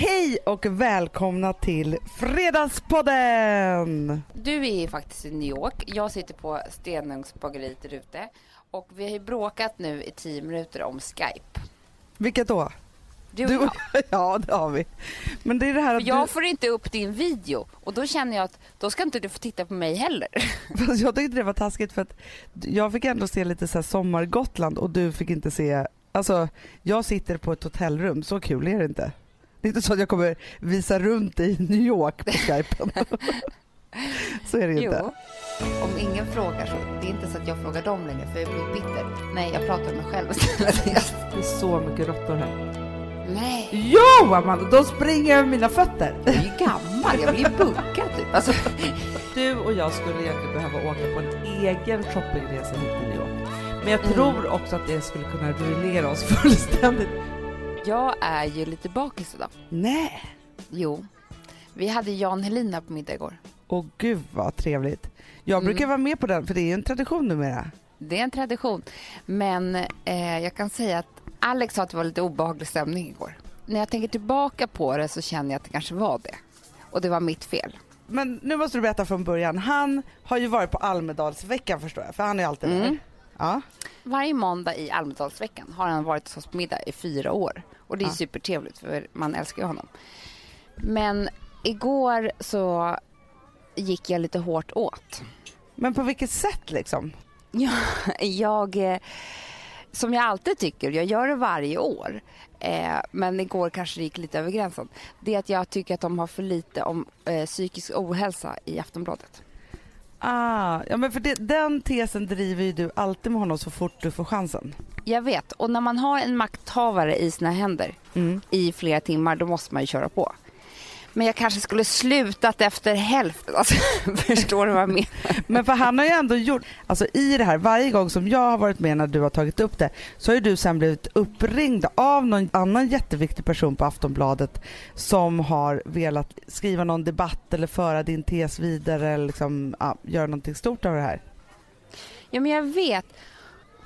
Hej och välkomna till Fredagspodden! Du är faktiskt i New York. Jag sitter på Stenugnsbageriet där ute. Och vi har ju bråkat nu i tio minuter om Skype. Vilket då? Du och jag. ja, det har vi. Men det är det här att För jag du... får inte upp din video och då känner jag att då ska inte du få titta på mig heller. Fast jag tyckte det var taskigt för att jag fick ändå se lite så här sommar-Gotland och du fick inte se... Alltså, jag sitter på ett hotellrum, så kul är det inte. Det är inte så att jag kommer visa runt i New York på skypen. så är det ju inte. Om ingen frågar så, det är inte så att jag frågar dem längre för jag blir bitter. Nej, jag pratar med mig själv istället. Det är så mycket råttor här. Nej, Jo Amanda, de springer över mina fötter. jag är ju gammal. Jag blir ju buggad typ. Alltså, Du och jag skulle egentligen behöva åka på en egen shoppingresa hit till New York. Men jag Mm. tror också att det skulle kunna ruinera oss fullständigt. Jag är ju lite bakis idag. Nej. Jo. Vi hade Jan Helin här på middag igår. Åh gud vad trevligt. Jag brukar Mm. vara med på den för det är ju en tradition numera. Det är en tradition. Men eh, jag kan säga att Alex sa att det var lite obehaglig stämning igår. När jag tänker tillbaka på det så känner jag att det kanske var det. Och det var mitt fel. Men nu måste du berätta från början. Han har ju varit på Almedalsveckan förstår jag, för han är alltid Mm. Ja. Varje måndag i Almedalsveckan har han varit hos oss på middag i fyra år. Och det är Ja. supertrevligt för man älskar ju honom. Men igår så gick jag lite hårt åt. Men på vilket sätt liksom? Ja, jag, eh, som jag alltid tycker, jag gör det varje år, eh, men igår kanske det gick lite över gränsen. Det är att jag tycker att de har för lite om eh, psykisk ohälsa i Aftonbladet. Ah, ja men för det, den tesen driver ju du alltid med honom så fort du får chansen. Jag vet, och när man har en makthavare i sina händer Mm. i flera timmar, då måste man ju köra på. Men jag kanske skulle slutat efter hälften. Alltså, förstår du vad jag menar? Men för han har ju ändå gjort, alltså i det här, varje gång som jag har varit med när du har tagit upp det så har ju du sen blivit uppringd av någon annan jätteviktig person på Aftonbladet som har velat skriva någon debatt eller föra din tes vidare eller liksom, ja, göra någonting stort av det här. Ja, men jag vet.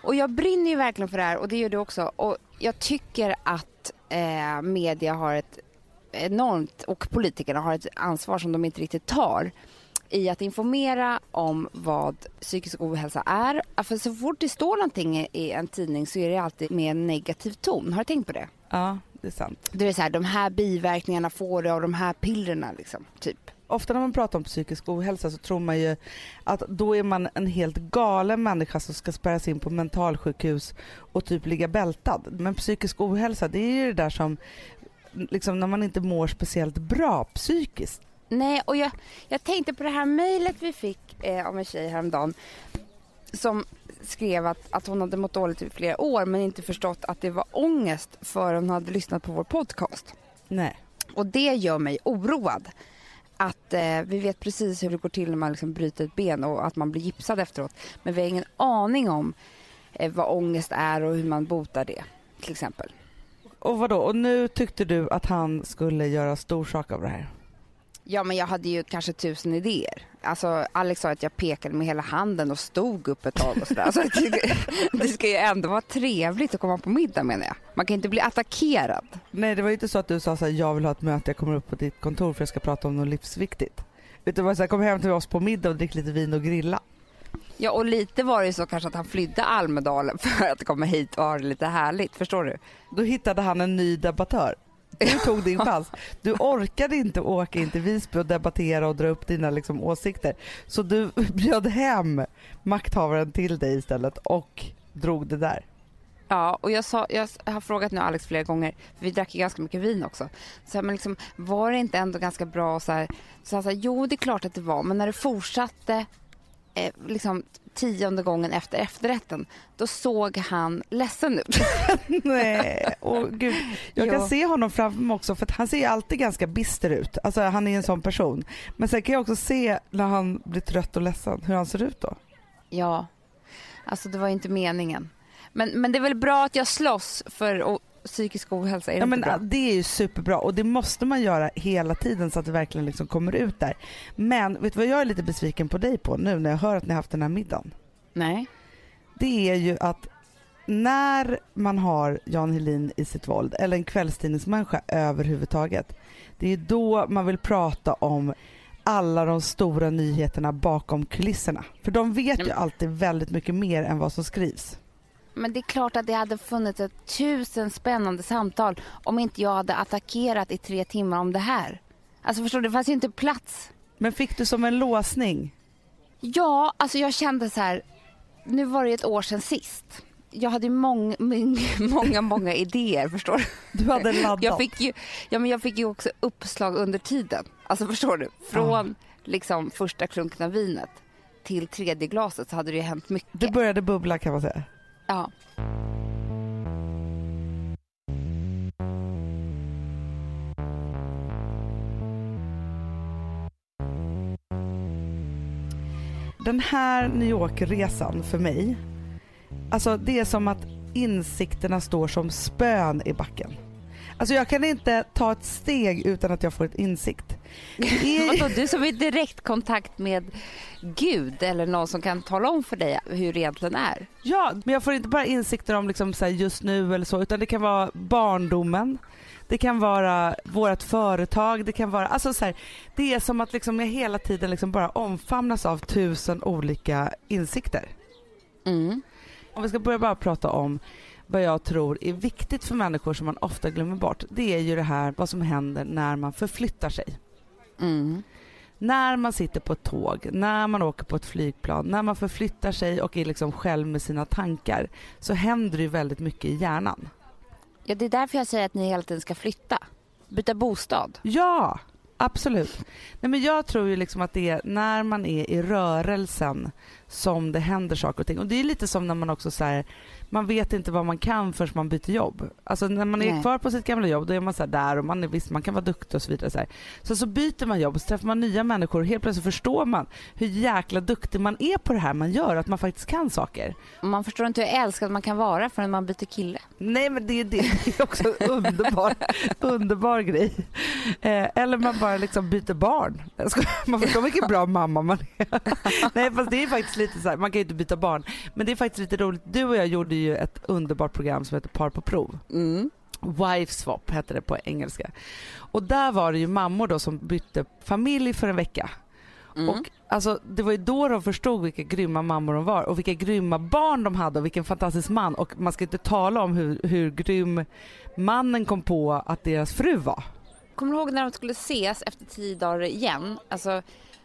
Och jag brinner ju verkligen för det här och det gör du också. Och jag tycker att eh, media har ett enormt, och politikerna har ett ansvar som de inte riktigt tar i att informera om vad psykisk ohälsa är. För så fort det står någonting i- en tidning så är det alltid med en negativ ton. Har du tänkt på det? Ja, det är sant. Det är så här, de här biverkningarna får du av de här pillerna liksom, typ. Ofta när man pratar om psykisk ohälsa så tror man ju att då är man en helt galen människa som ska spärras in på mentalsjukhus och typ ligga bältad. Men psykisk ohälsa det är ju det där som liksom när man inte mår speciellt bra psykiskt. Nej, och jag, jag tänkte på det här mejlet vi fick eh, av en tjej häromdagen som skrev att, att hon hade mått dåligt i flera år men inte förstått att det var ångest förrän hon hade lyssnat på vår podcast. Nej. Och det gör mig oroad. Att eh, vi vet precis hur det går till när man liksom bryter ett ben och att man blir gipsad efteråt. Men vi har ingen aning om eh, vad ångest är och hur man botar det till exempel. Och vadå? Och nu tyckte du att han skulle göra stor sak av det här? Ja, men jag hade ju kanske tusen idéer. Alltså, Alex sa att jag pekade med hela handen och stod upp ett tag och sådär. Alltså, det, det ska ju ändå vara trevligt att komma på middag menar jag. Man kan inte bli attackerad. Nej det var ju inte så att du sa så här, jag vill ha ett möte, jag kommer upp på ditt kontor för jag ska prata om något livsviktigt. Utan det var så här, kom hem till oss på middag och drick lite vin och grilla. Ja, och lite var det ju så kanske att han flydde Almedalen för att komma hit och ha det lite härligt. Förstår du? Då hittade han en ny debattör. Du tog din chans. Du orkade inte åka in till Visby och debattera och dra upp dina liksom, åsikter. Så du bjöd hem makthavaren till dig istället och drog det där. Ja, och jag, sa, jag har frågat nu Alex flera gånger, för vi drack ju ganska mycket vin också. Så här, men liksom, var det inte ändå ganska bra så här, så han sa, jo det är klart att det var, men när det fortsatte eh, liksom tionde gången efter efterrätten, då såg han ledsen ut. Nej, åh gud. Jag kan se honom framför mig också för att han ser ju alltid ganska bister ut. Alltså han är en sån person. Men sen kan jag också se när han blir trött och ledsen hur han ser ut då. Ja, alltså det var inte meningen. Men, men det är väl bra att jag slåss för o- psykisk ohälsa, är det Ja, men inte bra? det är ju superbra och det måste man göra hela tiden så att det verkligen liksom kommer ut där. Men vet du vad jag är lite besviken på dig på nu när jag hör att ni har haft den här middagen? Nej. Det är ju att när man har Jan Helin i sitt våld, eller en kvällstidningsmänniska överhuvudtaget, det är då man vill prata om alla de stora nyheterna bakom kulisserna. För de vet ju alltid väldigt mycket mer än vad som skrivs. Men det är klart att det hade funnits ett tusen spännande samtal om inte jag hade attackerat i tre timmar om det här. Alltså förstår du, det fanns ju inte plats. Men fick du som en låsning? Ja, alltså jag kände så här, nu var det ett år sedan sist. Jag hade många, många, många idéer förstår du. Du hade laddat. Jag fick ju, ja, men jag fick ju också uppslag under tiden. Alltså förstår du? Från ja. liksom första klunken av vinet till tredje glaset så hade det ju hänt mycket. Det började bubbla kan man säga. Ja. Den här New York-resan för mig, alltså det är som att insikterna står som spön i backen. Alltså jag kan inte ta ett steg utan att jag får ett insikt. Vadå, du som är i direktkontakt med Gud eller någon som kan tala om för dig hur det egentligen är? Ja, men jag får inte bara insikter om liksom så just nu eller så utan det kan vara barndomen. Det kan vara vårt företag, det kan vara, alltså så här, det är som att liksom jag hela tiden liksom bara omfamnas av tusen olika insikter. Mm. Om vi ska börja bara prata om vad jag tror är viktigt för människor som man ofta glömmer bort. Det är ju det här vad som händer när man förflyttar sig. Mm. När man sitter på ett tåg, när man åker på ett flygplan, när man förflyttar sig och är liksom själv med sina tankar så händer det väldigt mycket i hjärnan. Ja, det är därför jag säger att ni hela tiden ska flytta. Byta bostad. Ja, absolut. Nej, men jag tror ju liksom att det är när man är i rörelsen som det händer saker och ting. Och det är lite som när man också så här, man vet inte vad man kan förrän man byter jobb. Alltså när man är Nej. kvar på sitt gamla jobb då är man så där och man är visst man kan vara duktig och så vidare. Så, här. så så byter man jobb så träffar man nya människor och helt plötsligt förstår man hur jäkla duktig man är på det här man gör, att man faktiskt kan saker. Man förstår inte hur älskad man kan vara förrän man byter kille. Nej men det är, det. det är också en underbar, underbar grej. Eh, eller man bara liksom byter barn. Man förstår vilken bra mamma man är. Nej fast det är faktiskt lite så här, man kan ju inte byta barn. Men det är faktiskt lite roligt. Du och jag gjorde ju ett underbart program som heter Par på prov. Mm. Wife swap hette det på engelska. Och där var det ju mammor då som bytte familj för en vecka. Mm. Och alltså, det var ju då de förstod vilka grymma mammor de var och vilka grymma barn de hade och vilken fantastisk man. Och man ska inte tala om hur, hur grym mannen kom på att deras fru var. Kommer du ihåg när de skulle ses efter tio dagar igen? Alltså,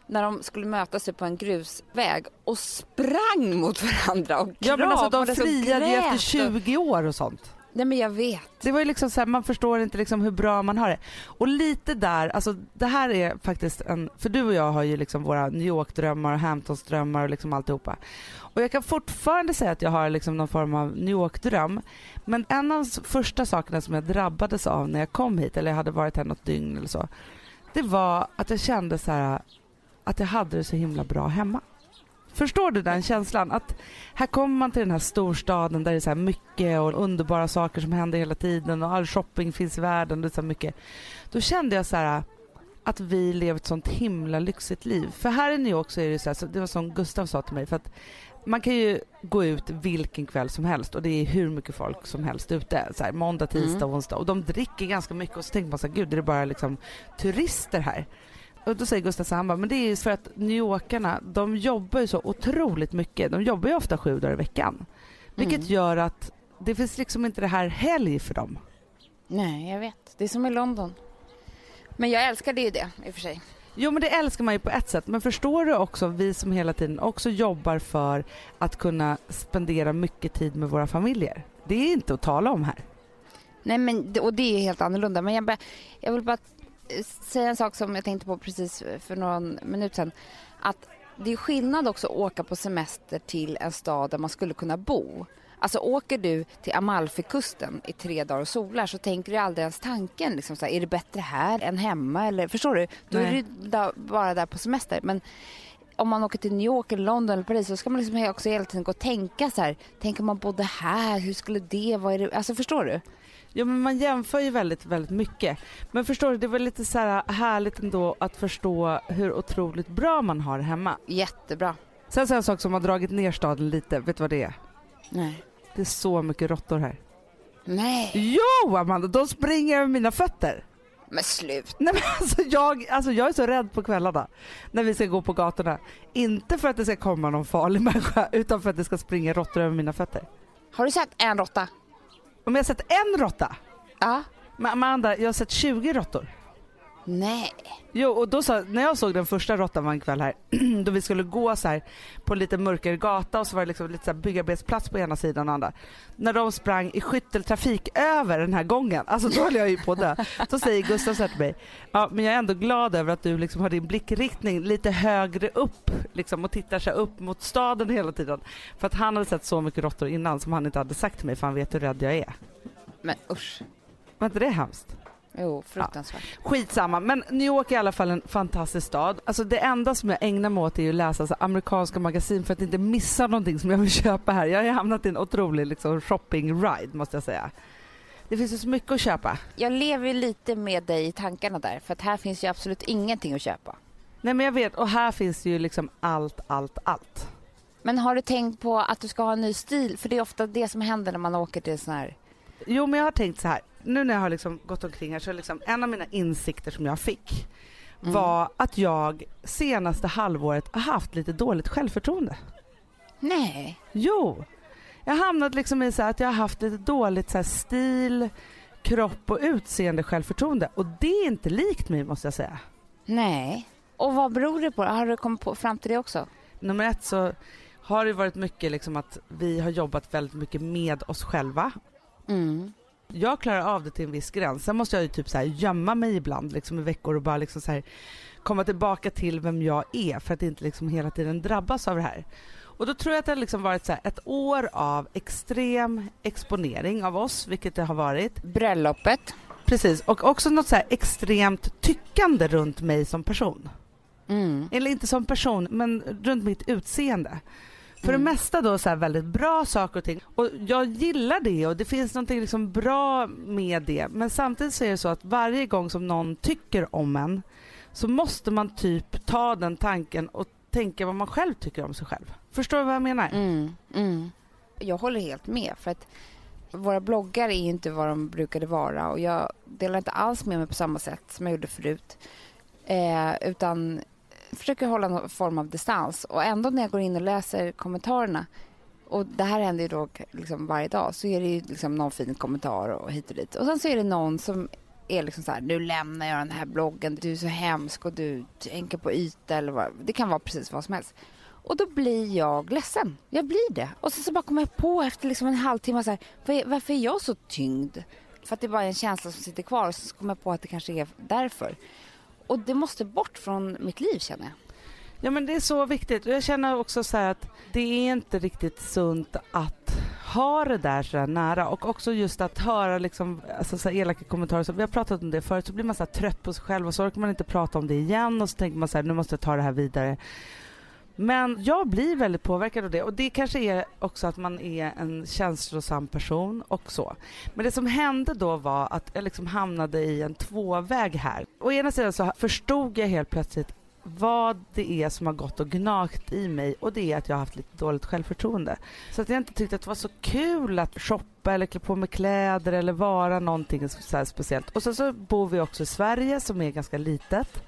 när de skulle mötas på en grusväg och sprang mot varandra och Ja men alltså de friade ju efter 20 år och sånt. Nej men jag vet. Det var ju liksom så här, man förstår inte liksom hur bra man har det. Och lite där, alltså det här är faktiskt en, för du och jag har ju liksom våra New York-drömmar och Hamptons-drömmar och liksom alltihopa. Och jag kan fortfarande säga att jag har liksom någon form av New York-dröm. Men en av de första sakerna som jag drabbades av när jag kom hit, eller jag hade varit här något dygn eller så. Det var att jag kände så här, att jag hade det så himla bra hemma. Förstår du den känslan? Att här kommer man till den här storstaden där det är så mycket och underbara saker som händer hela tiden och all shopping finns i världen. Det är så mycket. Då kände jag så här att vi lever ett sånt himla lyxigt liv. För här i New York så är det så här, det var som Gustav sa till mig, för att man kan ju gå ut vilken kväll som helst och det är hur mycket folk som helst ute. Så här, måndag, tisdag, mm. onsdag och de dricker ganska mycket och så tänker man så här, gud är det bara liksom turister här? Och då säger Gustav så han bara, men det är ju för att New Yorkarna, de jobbar ju så otroligt mycket. De jobbar ju ofta sju dagar i veckan. Vilket mm. gör att det finns liksom inte det här helg för dem. Nej, jag vet. Det är som i London. Men jag älskade ju det i och för sig. Jo men det älskar man ju på ett sätt. Men förstår du också, vi som hela tiden också jobbar för att kunna spendera mycket tid med våra familjer. Det är inte att tala om här. Nej men och det är helt annorlunda. Men jag, bara, jag vill bara säga en sak som jag tänkte på precis för någon minut sedan. Att det är skillnad också att åka på semester till en stad där man skulle kunna bo. Alltså åker du till Amalfikusten i tre dagar och solar så tänker du aldrig ens tanken liksom så här, är det bättre här än hemma eller förstår du? Då Nej. är du da, bara där på semester. Men om man åker till New York, eller London eller Paris så ska man liksom också hela tiden gå och tänka så här. Tänk om man bodde här, hur skulle det vara? Alltså förstår du? Ja men man jämför ju väldigt, väldigt mycket. Men förstår du, det var lite så här härligt ändå att förstå hur otroligt bra man har hemma. Jättebra. Sen så en sak som har dragit ner staden lite, vet du vad det är? Nej. Det är så mycket råttor här. Nej, Jo Amanda, de springer över mina fötter. men slut. Nej, men alltså, jag, alltså jag är så rädd på kvällarna när vi ska gå på gatorna. Inte för att det ska komma någon farlig människa utan för att det ska springa råttor över mina fötter. Har du sett en råtta? Om jag har sett en råtta, Ja. men Amanda jag har sett 20 råttor. Nej. Jo och då sa, när jag såg den första råttan var en kväll här då vi skulle gå så här på en lite mörkare gata och så var det liksom lite så här byggarbetsplats på ena sidan och andra. När de sprang i skytteltrafik över den här gången, alltså då höll jag ju på att dö. Så säger Gustav så här till mig, ja men jag är ändå glad över att du liksom har din blickriktning lite högre upp liksom och tittar så upp mot staden hela tiden. För att han hade sett så mycket råttor innan som han inte hade sagt till mig för han vet hur rädd jag är. Men usch. Var inte det hemskt? Jo, fruktansvärt. Skitsamma, men New York är i alla fall en fantastisk stad. Alltså det enda som jag ägnar mig åt är att läsa så amerikanska magasin för att inte missa någonting som jag vill köpa här. Jag har hamnat i en otrolig liksom, shopping-ride måste jag säga. Det finns ju så mycket att köpa. Jag lever lite med dig i tankarna där, för att här finns ju absolut ingenting att köpa. Nej men jag vet, och här finns ju liksom allt, allt, allt. Men har du tänkt på att du ska ha en ny stil? För det är ofta det som händer när man åker till sån här... Jo men jag har tänkt så här, nu när jag har liksom gått omkring här så är liksom en av mina insikter som jag fick Mm. var att jag senaste halvåret har haft lite dåligt självförtroende. Nej. Jo. Jag har hamnat liksom i så här att jag har haft lite dåligt så stil, kropp och utseende självförtroende. Och det är inte likt mig måste jag säga. Nej. Och vad beror det på? Har du kommit på, fram till det också? Nummer ett så har det varit mycket liksom att vi har jobbat väldigt mycket med oss själva. Mm. Jag klarar av det till en viss gräns. Sen måste jag ju typ så här gömma mig ibland liksom i veckor och bara liksom så här komma tillbaka till vem jag är för att inte liksom hela tiden drabbas av det här. Och då tror jag att det har liksom varit så här ett år av extrem exponering av oss, vilket det har varit. Bröllopet. Precis, och också något så extremt tyckande runt mig som person. Mm. Eller inte som person, men runt mitt utseende. För Mm. det mesta då så väldigt bra saker och ting. Och jag gillar det och det finns något liksom bra med det. Men samtidigt så är det så att varje gång som någon tycker om en så måste man typ ta den tanken och tänka vad man själv tycker om sig själv. Förstår du vad jag menar? Mm. Mm. Jag håller helt med. För att våra bloggar är inte vad de brukade vara och jag delar inte alls med mig på samma sätt som jag gjorde förut. Eh, utan försöker hålla någon form av distans. Och ändå när jag går in och läser kommentarerna och det här händer ju då liksom varje dag så är det ju liksom någon fin kommentar och hit och dit. Och sen så är det någon som är liksom så här, nu lämnar jag den här bloggen, du är så hemsk och du tänker på yta eller vad. Det kan vara precis vad som helst. Och då blir jag ledsen. Jag blir det. Och sen så bara kommer jag på efter liksom en halvtimme så här, vad varför är jag så tyngd? För att det är bara en känsla som sitter kvar och så kommer jag på att det kanske är därför. Och det måste bort från mitt liv känner jag. Ja men det är så viktigt och jag känner också så här att det är inte riktigt sunt att ha det där så där nära och också just att höra liksom, alltså så här elaka kommentarer. Så vi har pratat om det förut så blir man så här trött på sig själv och så orkar man inte prata om det igen och så tänker man så här nu måste jag ta det här vidare. Men jag blir väldigt påverkad av det och det kanske är också att man är en känslosam person och så. Men det som hände då var att jag liksom hamnade i en tvåväg här. Å ena sidan så förstod jag helt plötsligt vad det är som har gått och gnagt i mig och det är att jag har haft lite dåligt självförtroende. Så att jag inte tyckte att det var så kul att shoppa eller klä på mig kläder eller vara någonting så här speciellt. Och sen så bor vi också i Sverige som är ganska litet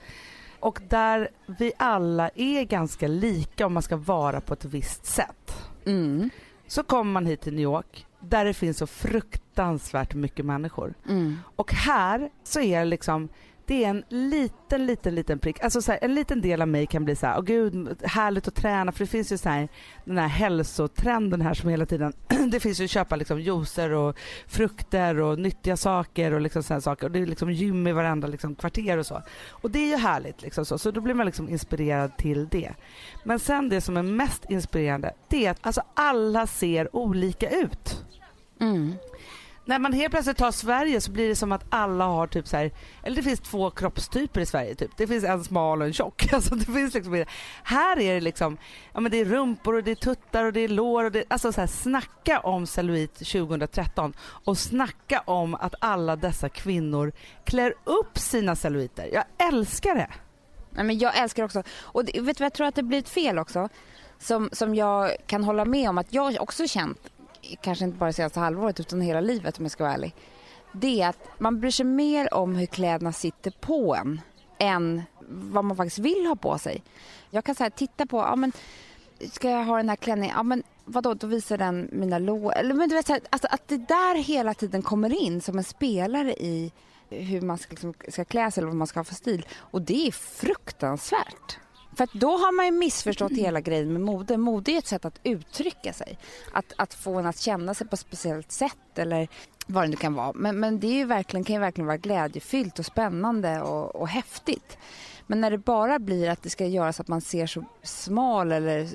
och där vi alla är ganska lika om man ska vara på ett visst sätt. Mm. Så kommer man hit till New York där det finns så fruktansvärt mycket människor. Mm. Och här så är det liksom det är en liten, liten, liten prick. Alltså så här, en liten del av mig kan bli så här, åh gud, härligt att träna. För det finns ju så här, den här hälsotrenden här som hela tiden, det finns ju att köpa liksom juicer och frukter och nyttiga saker och liksom sådana saker. Och det är liksom gym i varenda liksom kvarter och så. Och det är ju härligt liksom så. Så då blir man liksom inspirerad till det. Men sen det som är mest inspirerande, det är att alltså alla ser olika ut. Mm. När man helt plötsligt tar Sverige så blir det som att alla har typ så här, eller det finns två kroppstyper i Sverige typ. Det finns en smal och en tjock. Alltså det finns liksom, här är det liksom, ja men det är rumpor och det är tuttar och det är lår och det, alltså så här, snacka om cellulit 2013 och snacka om att alla dessa kvinnor klär upp sina celluliter. Jag älskar det. Nej, men jag älskar också, och det, vet du vad jag tror att det blir ett fel också? Som, som jag kan hålla med om att jag också känt kanske inte bara senaste halvåret utan hela livet om jag ska vara ärlig. Det är att man bryr sig mer om hur kläderna sitter på en än vad man faktiskt vill ha på sig. Jag kan säga titta på, ja men ska jag ha den här klänningen, ja men vadå, då visar den mina lår. Eller men du vet så här, alltså, att det där hela tiden kommer in som en spelare i hur man ska, liksom, ska klä sig eller vad man ska ha för stil. Och det är fruktansvärt. För att då har man ju missförstått hela grejen med mode. Mode är ett sätt att uttrycka sig. Att, att få en att känna sig på ett speciellt sätt eller vad det nu kan vara. Men, men det är ju verkligen, kan ju verkligen vara glädjefyllt och spännande och, och häftigt. Men när det bara blir att det ska göras så att man ser så smal eller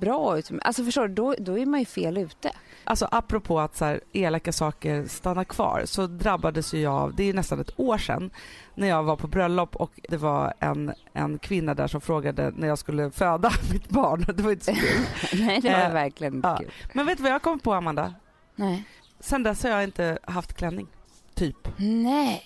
bra ut. Alltså förstår du, då, då är man ju fel ute. Alltså apropå att så här, elaka saker stannar kvar så drabbades ju jag av, det är nästan ett år sedan, när jag var på bröllop och det var en, en kvinna där som frågade när jag skulle föda mitt barn. Det var inte så kul. Nej, det var eh, verkligen ja. kul. Men vet du vad jag kom på Amanda? Nej. Sen dess har jag inte haft klänning. Typ. Nej.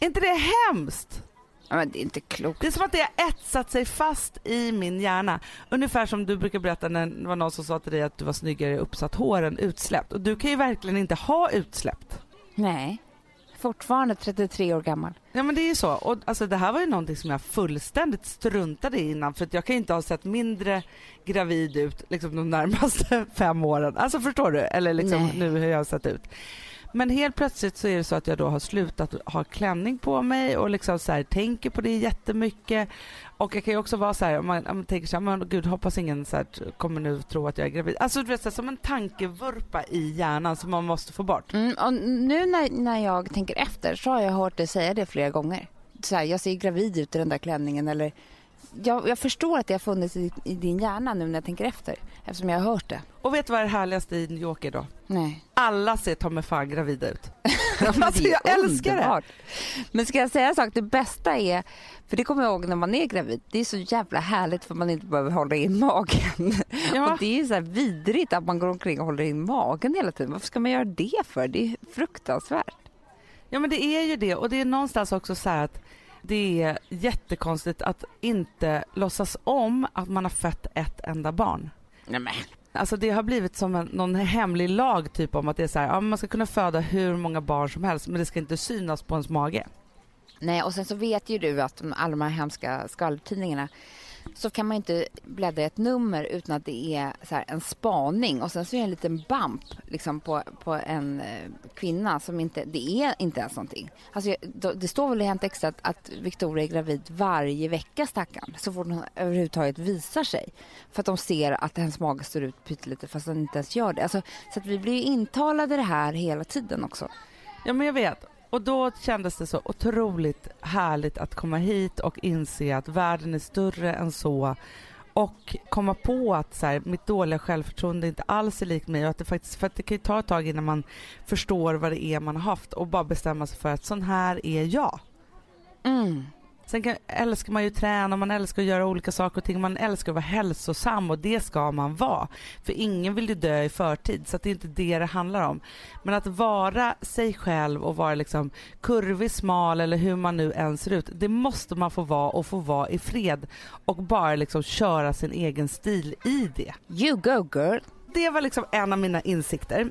Är inte det hemskt? Ja, men det är inte klokt. Det är som att det har etsat sig fast i min hjärna. Ungefär som du brukar berätta när det var någon som sa till dig att du var snyggare i uppsatt hår än utsläppt. Och du kan ju verkligen inte ha utsläppt. Nej. Fortfarande 33 år gammal. Ja men det är ju så. Och alltså, det här var ju någonting som jag fullständigt struntade i innan för jag kan inte ha sett mindre gravid ut liksom de närmaste fem åren. Alltså förstår du? Eller liksom nu hur jag har sett ut. Men helt plötsligt så är det så att jag då har slutat ha klänning på mig och liksom så här, tänker på det jättemycket. Och jag kan ju också vara så här, om man, om man tänker så här, men gud hoppas ingen så här, kommer nu tro att jag är gravid. Alltså du vet, så här, som en tankevurpa i hjärnan som man måste få bort. Mm, och nu när, när jag tänker efter så har jag hört dig säga det flera gånger. Så här, jag ser gravid ut i den där klänningen eller jag, jag förstår att det har funnits i, i, din hjärna nu när jag tänker efter eftersom jag har hört det. Och vet du vad det härligaste i New York är då? Nej. Alla ser ta mig fan gravida ut. alltså jag älskar underbart. det. Men ska jag säga en sak, det bästa är, för det kommer jag ihåg när man är gravid, det är så jävla härligt för man inte behöver hålla in magen. Ja. Och det är så här vidrigt att man går omkring och håller in magen hela tiden. Varför ska man göra det för? Det är fruktansvärt. Ja men det är ju det och det är någonstans också så här att det är jättekonstigt att inte låtsas om att man har fött ett enda barn. Nej, Alltså det har blivit som en, någon hemlig lag typ om att det är så här, ja, man ska kunna föda hur många barn som helst men det ska inte synas på ens mage. Nej och sen så vet ju du att alla de här hemska skvallertidningarna så kan man inte bläddra ett nummer utan att det är så en spaning och sen så är det en liten bump liksom på, på en eh, kvinna som inte, det är inte ens någonting. Alltså, det står väl i Hänt Extra att, att Victoria är gravid varje vecka stackarn så fort hon överhuvudtaget visar sig. För att de ser att hennes mage står ut pyttelite fast den inte ens gör det. Alltså, så att vi blir intalade det här hela tiden också. Ja men jag vet och då kändes det så otroligt härligt att komma hit och inse att världen är större än så och komma på att så här, mitt dåliga självförtroende inte alls är likt mig och att det faktiskt, för att det kan ju ta ett tag innan man förstår vad det är man har haft och bara bestämma sig för att sån här är jag. Mm. Sen kan, älskar man ju träna, man älskar att göra olika saker och ting. Man älskar att vara hälsosam och det ska man vara. För ingen vill ju dö i förtid så det är inte det det handlar om. Men att vara sig själv och vara liksom kurvig, smal eller hur man nu än ser ut. Det måste man få vara och få vara i fred och bara liksom köra sin egen stil i det. You go girl! Det var liksom en av mina insikter.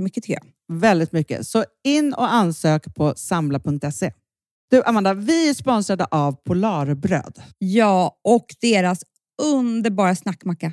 mycket tycker jag. Väldigt mycket. Så in och ansök på samla.se. Du Amanda, vi är sponsrade av Polarbröd. Ja, och deras underbara snackmacka.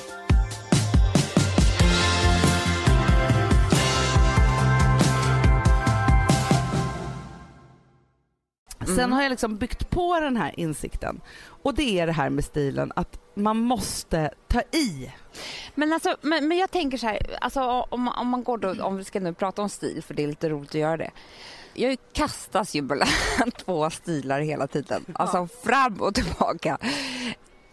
Sen har jag liksom byggt på den här insikten. Och det är det här med stilen, att man måste ta i. Men, alltså, men, men jag tänker så här, alltså, om, om man går då, om vi ska nu prata om stil, för det är lite roligt att göra det. Jag kastas ju mellan två stilar hela tiden, alltså fram och tillbaka.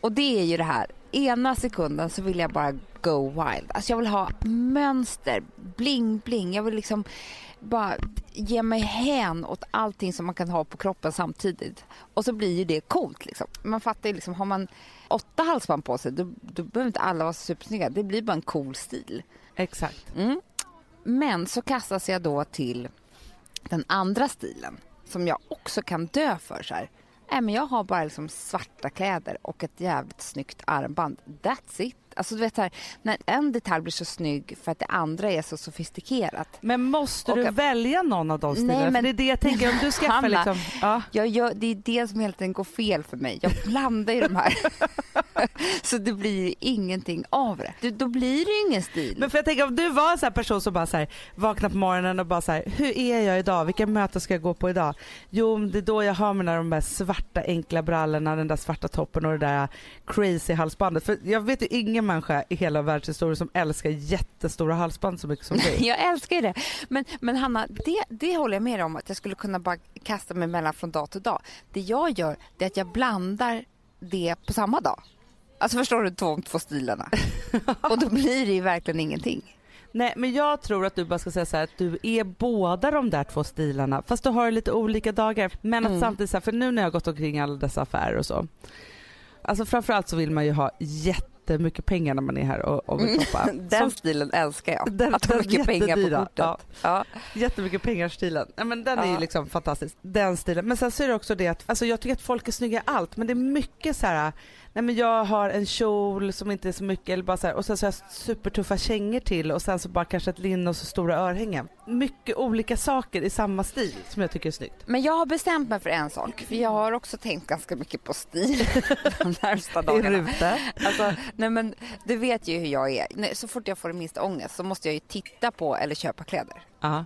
Och det är ju det här, ena sekunden så vill jag bara go wild. Alltså jag vill ha mönster, bling bling. Jag vill liksom bara ge mig hän åt allting som man kan ha på kroppen samtidigt. Och så blir ju det coolt liksom. Man fattar ju liksom, har man åtta halsband på sig då, då behöver inte alla vara supersnygga. Det blir bara en cool stil. Exakt. Mm. Men så kastas jag då till den andra stilen som jag också kan dö för. Så här. Nej, men jag har bara liksom svarta kläder och ett jävligt snyggt armband. That's it. Alltså, du vet, här, när en detalj blir så snygg för att det andra är så sofistikerat. Men måste du Och- välja någon av de stilarna? Nej, men- det är det jag tänker, om du skaffar Hanna, liksom... Ja. Jag gör, det är det som hela tiden går fel för mig. Jag blandar i de här. så det blir ingenting av det. det. Då blir det ju ingen stil. Men för jag tänker om du var en sån person som bara så här, vaknar på morgonen och bara så här, hur är jag idag? Vilka möten ska jag gå på idag? Jo, det är då jag har mina de där svarta enkla brallorna, den där svarta toppen och det där crazy halsbandet. För jag vet ju ingen människa i hela världshistorien som älskar jättestora halsband så mycket som du. Jag älskar ju det. Men, men Hanna, det, det håller jag med om att jag skulle kunna bara kasta mig mellan från dag till dag. Det jag gör det är att jag blandar det på samma dag. Alltså förstår du de två stilarna? Och då blir det ju verkligen ingenting. Nej men jag tror att du bara ska säga så här att du är båda de där två stilarna fast du har lite olika dagar. Men att Mm. samtidigt så här, för nu när jag har gått omkring alla dessa affärer och så. Alltså framförallt så vill man ju ha jättemycket pengar när man är här och, och vill shoppa. Den Som- stilen älskar jag. Den- att ha mycket pengar på kortet. ja. Ja. Jättemycket pengar-stilen. Ja, men den är ju Ja. liksom fantastisk. Den stilen. Men sen så är det också det att alltså jag tycker att folk är snygga i allt men det är mycket så här. Nej men jag har en kjol som inte är så mycket eller bara så här, och sen så har jag supertuffa kängor till och sen så bara kanske ett linne och så stora örhängen. Mycket olika saker i samma stil som jag tycker är snyggt. Men jag har bestämt mig för en sak. För jag har också tänkt ganska mycket på stil de närmsta dagarna. Rute. Alltså, nej men du vet ju hur jag är. Så fort jag får minsta ångest så måste jag ju titta på eller köpa kläder. Ja.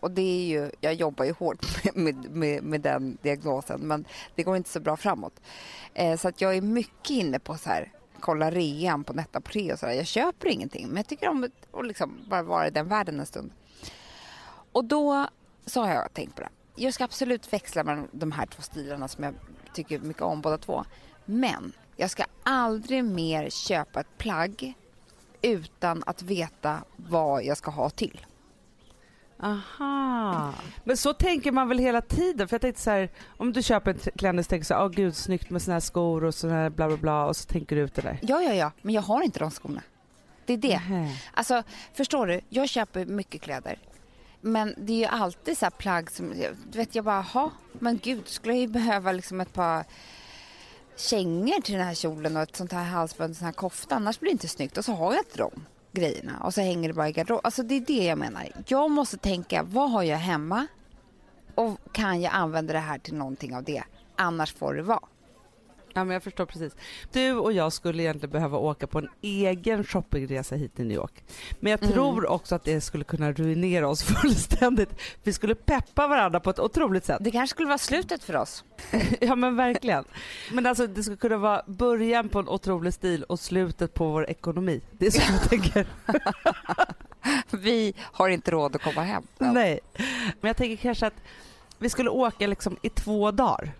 Och det är ju, jag jobbar ju hårt med, med, med, med den diagnosen men det går inte så bra framåt. Eh, så att jag är mycket inne på så här, kolla rean på Netaporé och sådär. Jag köper ingenting men jag tycker om att att liksom bara vara i den världen en stund. Och då så har jag tänkt på det. Jag ska absolut växla mellan de här två stilarna som jag tycker mycket om båda två. Men jag ska aldrig mer köpa ett plagg utan att veta vad jag ska ha till. Aha. Men så tänker man väl hela tiden? För jag tänkte så här, om du köper en klänning så tänker du så här, åh gud snyggt med såna här skor och såna här bla bla bla och så tänker du ut det där. Ja, ja, ja, men jag har inte de skorna. Det är det. Nähä. Alltså, förstår du? Jag köper mycket kläder. Men det är ju alltid så här plagg som, du vet jag bara, ha men gud, skulle jag ju behöva liksom ett par kängor till den här kjolen och ett sånt här halsband, en sån här kofta, annars blir det inte snyggt. Och så har jag inte de grejerna och så hänger det bara i garderoben. Alltså det är det jag menar. Jag måste tänka, vad har jag hemma? Och kan jag använda det här till någonting av det? annars får det vara. Ja, men jag förstår precis. Du och jag skulle egentligen behöva åka på en egen shoppingresa hit till New York. Men jag Mm. tror också att det skulle kunna ruinera oss fullständigt. Vi skulle peppa varandra på ett otroligt sätt. Det kanske skulle vara slutet för oss. Ja men verkligen. Men alltså det skulle kunna vara början på en otrolig stil och slutet på vår ekonomi. Det är så jag tänker. Vi har inte råd att komma hem. Nej. Men jag tänker kanske att vi skulle åka liksom i två dagar.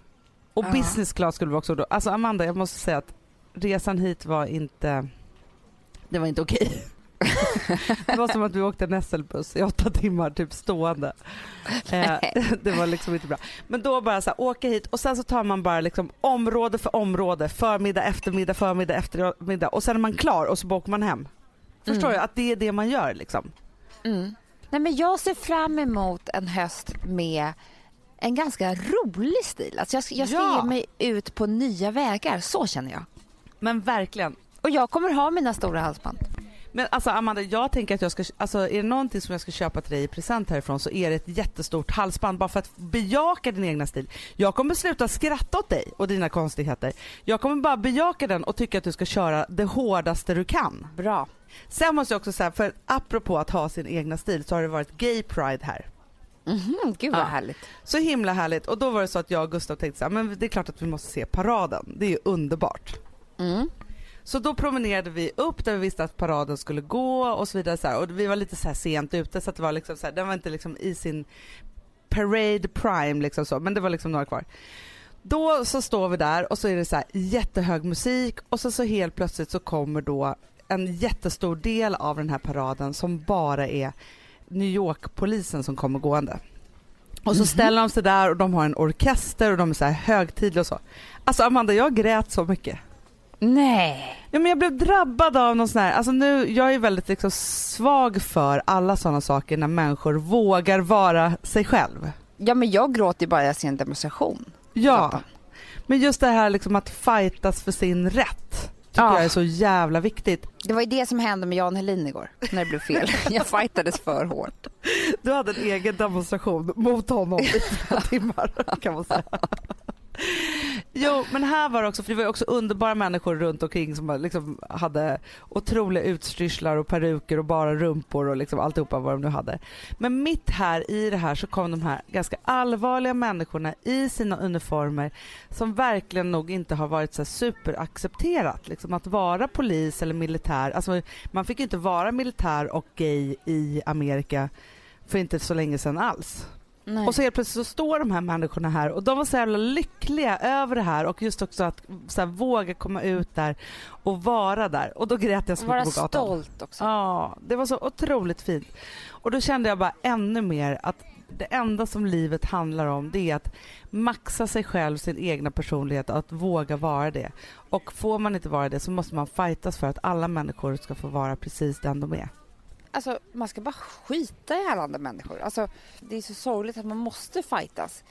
Och Ja. business class skulle vi också då. Alltså Amanda, jag måste säga att resan hit var inte, det var inte okej. det var som att vi åkte en SL-buss i åtta timmar typ stående. Eh, det var liksom inte bra. Men då bara så här, åka hit och sen så tar man bara liksom område för område, förmiddag, eftermiddag, förmiddag, eftermiddag och sen är man klar och så bara åker man hem. Förstår Mm. jag att det är det man gör liksom. Mm. Nej, men jag ser fram emot en höst med en ganska rolig stil. Alltså jag, jag ska Ja. ge mig ut på nya vägar, så känner jag. Men verkligen. Och jag kommer ha mina stora halsband. Men alltså Amanda, jag tänker att jag ska, alltså är det någonting som jag ska köpa till dig i present härifrån så är det ett jättestort halsband bara för att bejaka din egna stil. Jag kommer sluta skratta åt dig och dina konstigheter. Jag kommer bara bejaka den och tycka att du ska köra det hårdaste du kan. Bra. Sen måste jag också säga, för apropå att ha sin egna stil så har det varit gay pride här. Mhm, gud vad Ja. härligt. Så himla härligt och då var det så att jag och Gustav tänkte så här, men det är klart att vi måste se paraden. Det är ju underbart. Mm. Så då promenerade vi upp där vi visste att paraden skulle gå och så vidare. Så här. Och vi var lite så sent ute så att det var liksom så här, den var inte liksom i sin parade prime liksom så, men det var liksom några kvar. Då så står vi där och så är det så här jättehög musik och så, så helt plötsligt så kommer då en jättestor del av den här paraden som bara är New York-polisen som kommer gående. Och så Mhm. ställer de sig där och de har en orkester och de är så här högtidliga och så. Alltså Amanda, jag grät så mycket. Nej. Ja, men jag blev drabbad av någon sån här, alltså nu, jag är väldigt liksom svag för alla sådana saker när människor vågar vara sig själv. Ja, men jag gråter bara jag ser en demonstration. Ja, men just det här liksom att fightas för sin rätt tycker Ja. jag är så jävla viktigt. Det var ju det som hände med Jan Helin igår, när det blev fel. Jag fightades för hårt. Du hade en egen demonstration mot honom i flera timmar kan man säga. Jo, men här var det också, för det var också underbara människor runt omkring som liksom hade otroliga utstyrslar och peruker och bara rumpor och liksom alltihopa vad de nu hade. Men mitt här i det här så kom de här ganska allvarliga människorna i sina uniformer som verkligen nog inte har varit så superaccepterat. Liksom att vara polis eller militär. Alltså, man fick ju inte vara militär och gay i Amerika för inte så länge sedan alls. Nej. Och så helt plötsligt så står de här människorna här och de var så jävla lyckliga över det här och just också att så här, våga komma ut där och vara där. Och då grät jag så Vara mycket på gatan. stolt också. Ja, det var så otroligt fint. Och då kände jag bara ännu mer att det enda som livet handlar om det är att maxa sig själv, sin egna personlighet och att våga vara det. Och får man inte vara det så måste man fightas för att alla människor ska få vara precis den de är. Alltså, man ska bara skita i alla andra människor. Alltså, det är så sorgligt att man måste fightas.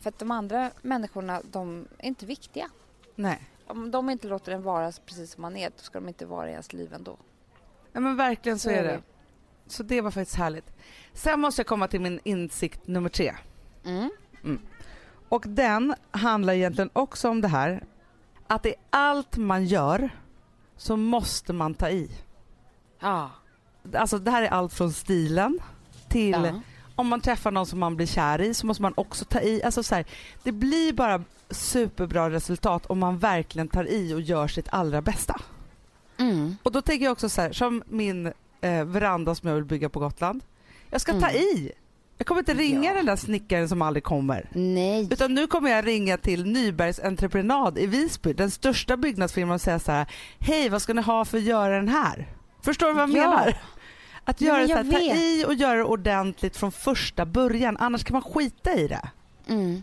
För att de andra människorna, de är inte viktiga. Nej. Om de inte låter en vara precis som man är, då ska de inte vara i ens liv ändå. Ja men verkligen så, Så är det. det. Så det var faktiskt härligt. Sen måste jag komma till min insikt nummer tre. Mm. Och den handlar egentligen också om det här att i allt man gör så måste man ta i. Ja. Alltså det här är allt från stilen till ja. om man träffar någon som man blir kär i så måste man också ta i. Alltså så här, det blir bara superbra resultat om man verkligen tar i och gör sitt allra bästa. Mm. Och då tänker jag också så här, som min eh, veranda som jag vill bygga på Gotland. Jag ska ta Mm. i. Jag kommer inte ringa Ja. den där snickaren som aldrig kommer. Nej. Utan nu kommer jag ringa till Nybergs entreprenad i Visby, den största byggnadsfirman och säga så här, hej vad ska ni ha för att göra den här? Förstår du vad jag Ja. menar? Att Ja, göra men så ta i och göra det ordentligt från första början, annars kan man skita i det. Mm.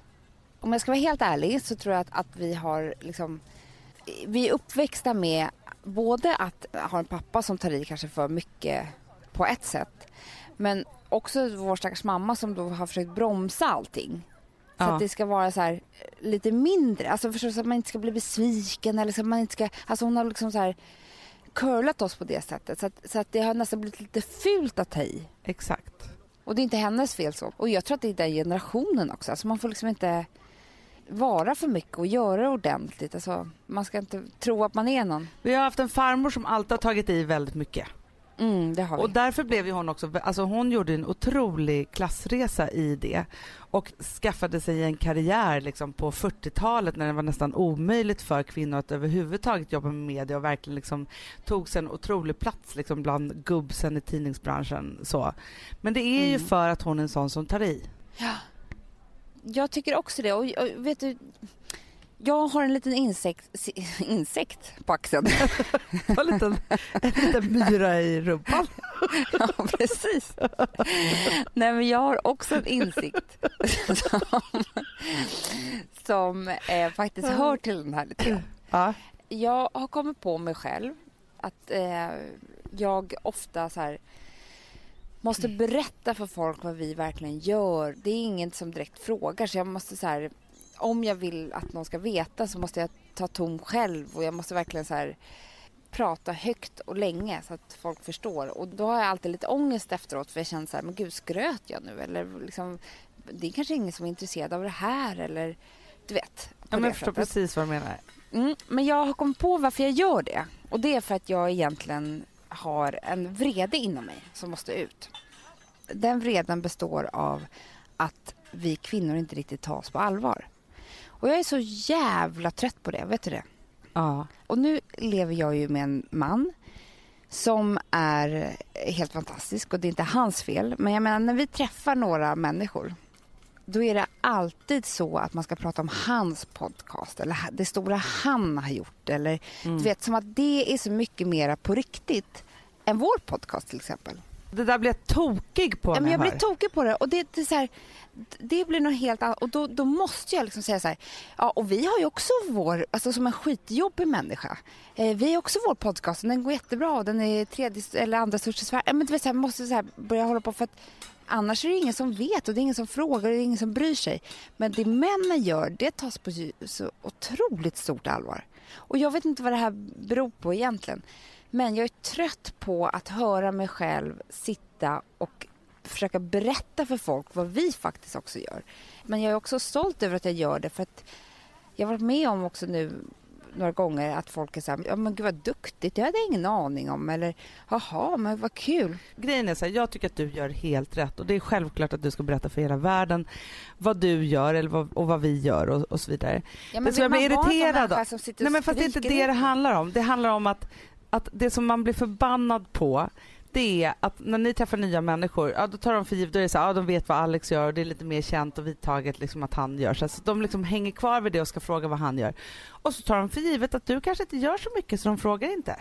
Om jag ska vara helt ärlig så tror jag att, att vi har liksom... Vi är uppväxta med både att ha en pappa som tar i kanske för mycket på ett sätt men också vår stackars mamma som då har försökt bromsa allting. Så Ja. att det ska vara så här lite mindre, alltså förstås så att man inte ska bli besviken eller så att man inte ska, alltså hon har liksom så här curlat oss på det sättet så att, så att det har nästan blivit lite fult att ta i. Exakt. Och det är inte hennes fel så. Och jag tror att det är den generationen också. Alltså man får liksom inte... vara för mycket och göra ordentligt. Alltså, man ska inte tro att man är någon. Vi har haft en farmor som alltid har tagit i väldigt mycket. Mm, det har vi. Och därför blev ju hon också, alltså hon gjorde en otrolig klassresa i det och skaffade sig en karriär liksom på 40-talet när det var nästan omöjligt för kvinnor att överhuvudtaget jobba med media och verkligen liksom tog sig en otrolig plats liksom bland gubbsen i tidningsbranschen. Så. Men det är ju Mm. för att hon är en sån som tar i. Ja. Jag tycker också det. Och, och vet du, jag har en liten insekt, insekt på axeln. En liten, en liten myra i rumpan. ja, precis. Nej, men jag har också en insikt som, som eh, faktiskt hör till den här lite. Ja. Jag har kommit på mig själv att eh, jag ofta så här måste berätta för folk vad vi verkligen gör. Det är ingen som direkt frågar så jag måste så här om jag vill att någon ska veta så måste jag ta tom själv och jag måste verkligen så här prata högt och länge så att folk förstår. Och då har jag alltid lite ångest efteråt för jag känner så här, men gud skröt jag nu? Eller liksom, det är kanske ingen som är intresserad av det här eller du vet. Ja, men jag förstår precis vad du menar. Mm, men jag har kommit på varför jag gör det. Och det är för att jag egentligen har en vrede inom mig som måste ut. Den vreden består av att vi kvinnor inte riktigt tas på allvar. Och jag är så jävla trött på det, vet du det? Ja. Och nu lever jag ju med en man som är helt fantastisk och det är inte hans fel. Men jag menar när vi träffar några människor då är det alltid så att man ska prata om hans podcast eller det stora han har gjort. Eller, Mm. Du vet, som att det är så mycket mera på riktigt än vår podcast till exempel. Det där blir jag tokig på Ja, men jag blir tokig på det. Och det, det, är så här, det blir något helt annat. Och då, då måste jag liksom säga så här. Ja, och vi har ju också vår, alltså som en skitjobbig människa. Eh, vi har också vår podcast och den går jättebra. Den är tredje eller andra största i Sverige. Ja, Men du vet, så här, måste så här börja hålla på för att annars är det ingen som vet och det är ingen som frågar och det är ingen som bryr sig. Men det männen gör, det tas på så otroligt stort allvar. Och jag vet inte vad det här beror på egentligen. Men jag är trött på att höra mig själv sitta och försöka berätta för folk vad vi faktiskt också gör. Men jag är också stolt över att jag gör det för att jag har varit med om också nu några gånger att folk är så här, ja men gud vad duktigt, det hade jag ingen aning om. Eller, jaha, men vad kul. Grejen är så här, jag tycker att du gör helt rätt och det är självklart att du ska berätta för hela världen vad du gör eller vad, och vad vi gör och, och så vidare. Ja, Det som jag blir irriterad av- Nej men fast det är inte det det handlar om. Det handlar om att, att det som man blir förbannad på det är att när ni träffar nya människor, ja, då tar de för givet, då är det så här, ja, de vet vad Alex gör och det är lite mer känt och vidtaget liksom att han gör. Så alltså, de liksom hänger kvar vid det och ska fråga vad han gör. Och så tar de för givet att du kanske inte gör så mycket så de frågar inte.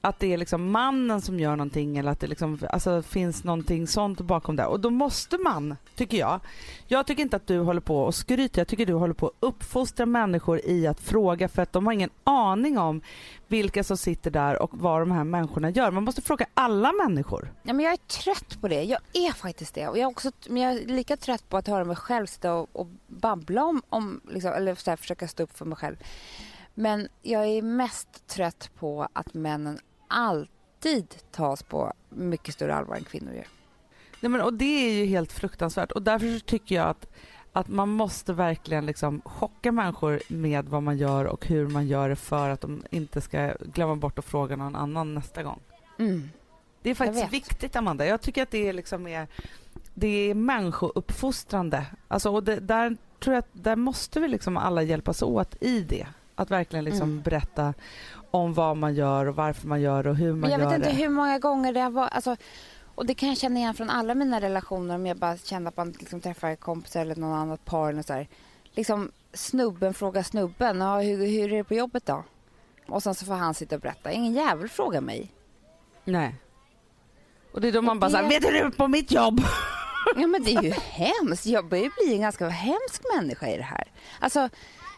Att det är liksom mannen som gör någonting eller att det liksom, alltså, finns någonting sånt bakom det. Och då måste man, tycker jag. Jag tycker inte att du håller på och skryter, jag tycker du håller på att uppfostra människor i att fråga för att de har ingen aning om vilka som sitter där och vad de här människorna gör. Man måste fråga alla människor. Ja, men jag är trött på det. Jag är faktiskt det. Och jag är, också, men jag är lika trött på att höra mig själv sitta och, och babbla om, om liksom, eller så här, försöka stå upp för mig själv. Men jag är mest trött på att männen alltid tas på mycket större allvar än kvinnor gör. Nej, men, och det är ju helt fruktansvärt och därför tycker jag att, att man måste verkligen liksom chocka människor med vad man gör och hur man gör det för att de inte ska glömma bort att fråga någon annan nästa gång. Mm. Det är faktiskt viktigt Amanda. Jag tycker att det är liksom är, det är människouppfostrande. Alltså, och det, där tror jag att där måste vi liksom alla hjälpas åt i det. Att verkligen liksom Mm. berätta om vad man gör och varför man gör och hur man Men jag gör vet inte det. hur många gånger det har varit. Alltså, och det kan jag känna igen från alla mina relationer om jag bara känner att man liksom träffar kompisar eller någon annat par. Eller så här. Liksom, snubben frågar snubben, ja, hur, hur är det på jobbet då? Och sen så får han sitta och berätta. Ingen jävel frågar mig. Nej. Och det är då man bara det- såhär, vet du du på mitt jobb? Ja men det är ju hemskt. Jag börjar bli en ganska hemsk människa i det här. Alltså,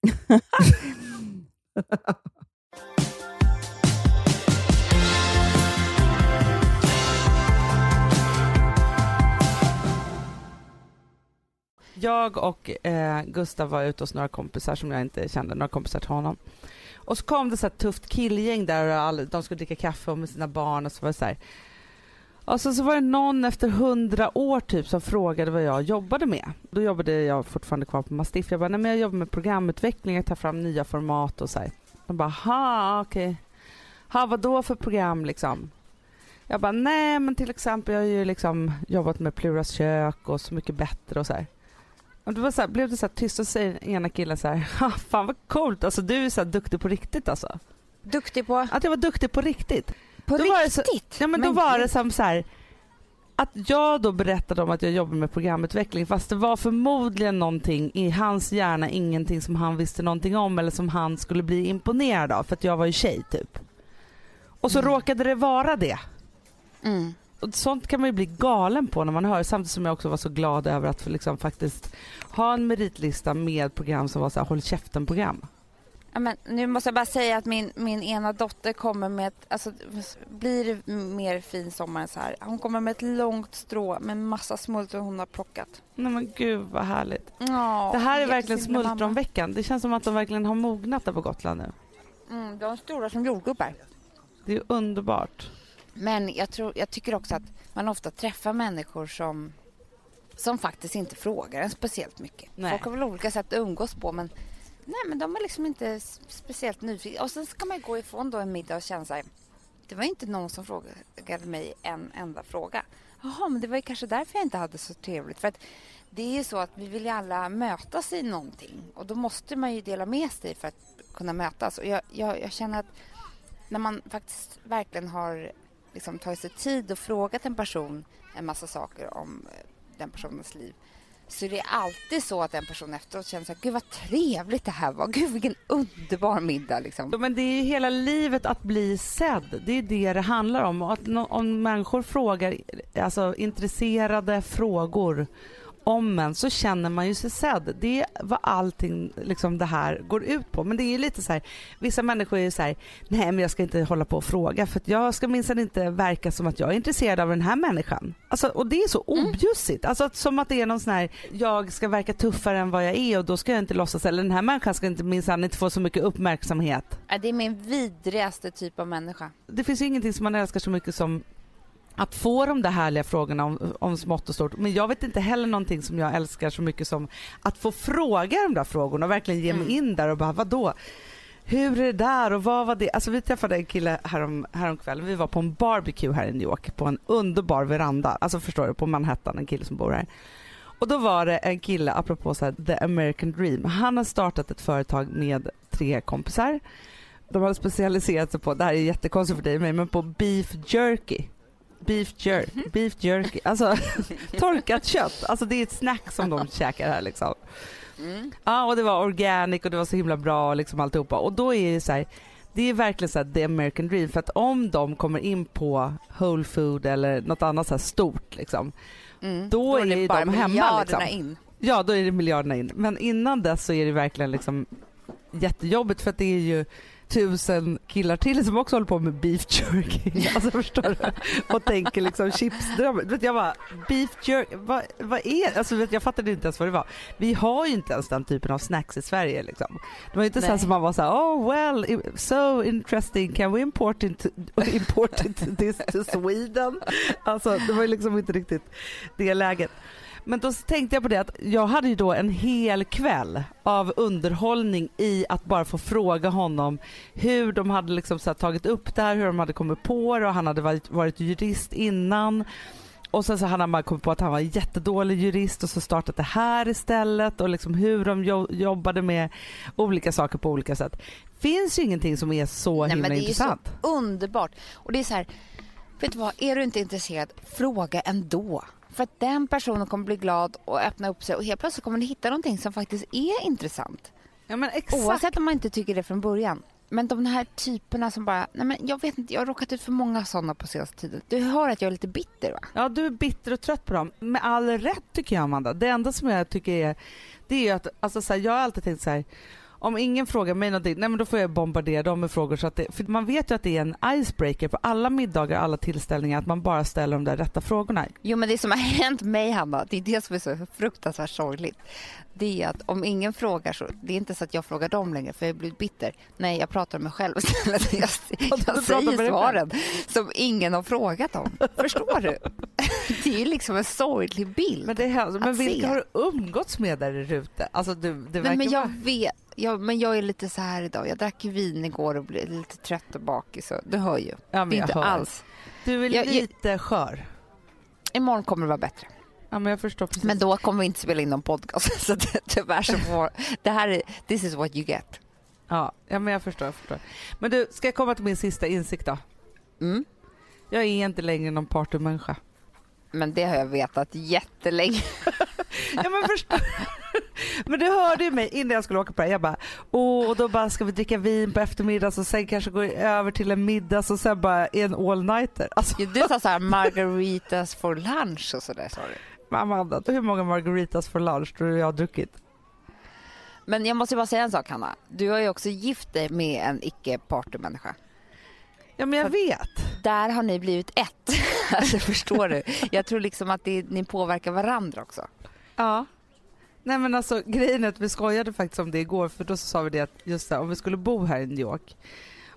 Jag och eh, Gustav var ute hos några kompisar som jag inte kände, några kompisar till honom. Och så kom det så här tufft killgäng där och all, de skulle dricka kaffe med sina barn och så var det så här. Och så, så var det någon efter hundra år typ som frågade vad jag jobbade med. Då jobbade jag fortfarande kvar på Mastiff. Jag bara, nej men jag jobbar med programutveckling, jag tar fram nya format och så här. De bara, ha okej. Ha vad då för program liksom? Jag bara, nej men till exempel jag har ju liksom jobbat med Pluras kök och Så mycket bättre och så här. Och då var så här, blev det så här tyst och säger ena killen så här, "Ha, fan vad coolt, alltså du är så här duktig på riktigt alltså. Duktig på, Att jag var duktig på riktigt. På Då var det så- riktigt? Ja men då Men var gud. det som så här att jag då berättade om att jag jobbar med programutveckling fast det var förmodligen någonting i hans hjärna, ingenting som han visste någonting om eller som han skulle bli imponerad av för att jag var ju tjej typ. Och så Mm. råkade det vara det. Mm. Och sånt kan man ju bli galen på när man hör samtidigt som jag också var så glad över att liksom faktiskt ha en meritlista med program som var så här håll käften-program. Ja, men nu måste jag bara säga att min, min ena dotter kommer med ett, alltså blir det mer fin sommar än så här. Hon kommer med ett långt strå med massa smultron hon har plockat. Nej men gud vad härligt. Ja, det här är verkligen smultronveckan. Det känns som att de verkligen har mognat där på Gotland nu. Mm, de är stora som jordgubbar. Det är underbart. Men jag, tror, jag tycker också att man ofta träffar människor som, som faktiskt inte frågar en speciellt mycket. Nej. Folk har väl olika sätt att umgås på men Nej, men de är liksom inte speciellt nyfikna. Och sen ska man ju gå ifrån då en middag och känna så här, det var inte någon som frågade mig en enda fråga. Jaha, men det var ju kanske därför jag inte hade så trevligt. För att det är ju så att vi vill ju alla mötas i någonting och då måste man ju dela med sig för att kunna mötas. Och jag, jag, jag känner att när man faktiskt verkligen har liksom tagit sig tid och frågat en person en massa saker om eh, den personens liv så är det alltid så att en person efteråt känner så här, gud vad trevligt det här var, gud vilken underbar middag liksom. Men det är ju hela livet att bli sedd. Det är det det handlar om. Och att om människor frågar alltså, intresserade frågor om en så känner man ju sig sedd. Det är vad allting liksom, det här går ut på. Men det är ju lite så här, vissa människor är ju så här, nej men jag ska inte hålla på och fråga för jag ska minsann inte verka som att jag är intresserad av den här människan. Alltså, och det är så objussigt. Alltså, att, som att det är någon sån här, jag ska verka tuffare än vad jag är och då ska jag inte låtsas, eller den här människan ska inte minsann inte få så mycket uppmärksamhet. Ja, Det är min vidrigaste typ av människa. Det finns ju ingenting som man älskar så mycket som att få de där härliga frågorna om, om smått och stort. Men jag vet inte heller någonting som jag älskar så mycket som att få fråga de där frågorna och verkligen ge mig Mm. in där och bara vadå? Hur är det där och vad var det? Alltså vi träffade en kille härom, häromkvällen. Vi var på en barbecue här i New York på en underbar veranda. Alltså förstår du, på Manhattan, en kille som bor här. Och då var det en kille, apropå så här, the American dream. Han har startat ett företag med tre kompisar. De hade specialiserat sig på, det här är jättekonstigt för dig och mig, men på beef jerky. Beef jerky, beef jerky, alltså torkat kött. Alltså det är ett snack som de käkar här liksom. Mm. Ja och det var organic och det var så himla bra liksom alltihopa. Och då är det så här, det är verkligen så här the American dream för att om de kommer in på Whole Food eller något annat så här stort liksom. Mm. Då är det ju bara de hemma, liksom. in. Ja då är det miljarderna in. Men innan dess så är det verkligen liksom jättejobbigt för att det är ju tusen killar till som också håller på med beef jerky. Alltså förstår du? Och tänker liksom chipsdrömmar. Vet Jag bara, beef jerky, vad, vad är alltså vet, Jag fattade inte ens vad det var. Vi har ju inte ens den typen av snacks i Sverige liksom. Det var ju inte så som man var så här, oh well, so interesting, can we import, it, import it, this to Sweden? Alltså det var ju liksom inte riktigt det läget. Men då tänkte jag på det att jag hade ju då en hel kväll av underhållning i att bara få fråga honom hur de hade liksom så tagit upp det här, hur de hade kommit på det och han hade varit, varit jurist innan. Och sen så hade han bara kommit på att han var en jättedålig jurist och så startat det här istället och liksom hur de jo- jobbade med olika saker på olika sätt. Finns ju ingenting som är så Nej, himla men det är ju intressant. så underbart. Och det är så här, vet du vad, är du inte intresserad, fråga ändå. För att den personen kommer bli glad och öppna upp sig och helt plötsligt kommer ni hitta någonting som faktiskt är intressant. Ja men exakt. Oavsett om man inte tycker det från början. Men de här typerna som bara, nej men jag vet inte, jag har råkat ut för många sådana på senaste tiden. Du hör att jag är lite bitter va? Ja, du är bitter och trött på dem. Med all rätt tycker jag Amanda. Det enda som jag tycker är, det är ju att, alltså så här, jag har alltid tänkt så här. Om ingen frågar mig någonting, nej men då får jag bombardera dem med frågor. Så att det, för man vet ju att det är en icebreaker på alla middagar, alla tillställningar, att man bara ställer de där rätta frågorna. Jo men det som har hänt mig Hanna, det är det som är så fruktansvärt sorgligt. Det är att om ingen frågar så, det är inte så att jag frågar dem längre för jag har blivit bitter. Nej, jag pratar med mig själv istället. Jag, jag säger svaren som ingen har frågat om. Förstår du? Det är liksom en sorglig bild. Men, det är, men vilka se. har du umgåtts med där ute? Alltså du, det verkar Nej, men jag vara... vet. Jag, men jag är lite så här idag. Jag drack vin igår och blev lite trött och bakis. så Du hör ju. Ja, men jag inte hör. alls. Du är Jag- jag- lite skör. Imorgon kommer det vara bättre. Ja men jag förstår precis. Men då kommer vi inte spela in någon podcast. Så det, tyvärr så får... Det här är... This is what you get. Ja, ja men jag förstår, jag förstår. Men du, ska jag komma till min sista insikt då? Mm. Jag är inte längre någon partymänniska. Men det har jag vetat jättelänge. Ja men förstår Men du hörde ju mig innan jag skulle åka på det. Jag bara, åh, och då bara ska vi dricka vin på eftermiddagen och sen kanske gå över till en middag och sen bara en all-nighter. Alltså Du sa så här margaritas for lunch och sådär sa du. Amanda, hur många margaritas för lunch tror du jag har druckit? Men jag måste bara säga en sak Hanna. Du har ju också gift dig med en icke partymänniska. Ja men jag vet. Där har ni blivit ett. Alltså förstår du? Jag tror liksom att det, ni påverkar varandra också. Ja. Nej men alltså grejen är att vi skojade faktiskt om det igår för då så sa vi det att just det, om vi skulle bo här i New York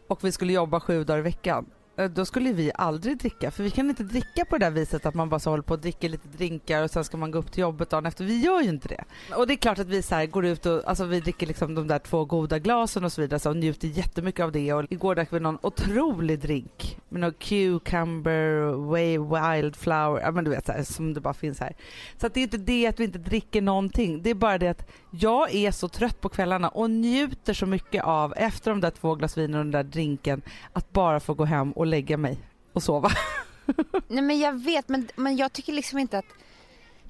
och vi skulle jobba sju dagar i veckan Eh, då skulle vi aldrig dricka. För vi kan inte dricka på det där viset att man bara så håller på och dricker lite drinkar och sen ska man gå upp till jobbet dagen efter. Vi gör ju inte det. Och det är klart att vi så här går ut och alltså vi dricker liksom de där två goda glasen och så vidare så och njuter jättemycket av det. Och igår drack vi någon otrolig drink med någon cucumber, way wildflower, ja men du vet så här, som det bara finns här. Så att det är inte det att vi inte dricker någonting. Det är bara det att jag är så trött på kvällarna och njuter så mycket av efter de där två glas vin och den där drinken att bara få gå hem och lägga mig och sova. Nej men jag vet, men, men jag tycker liksom inte att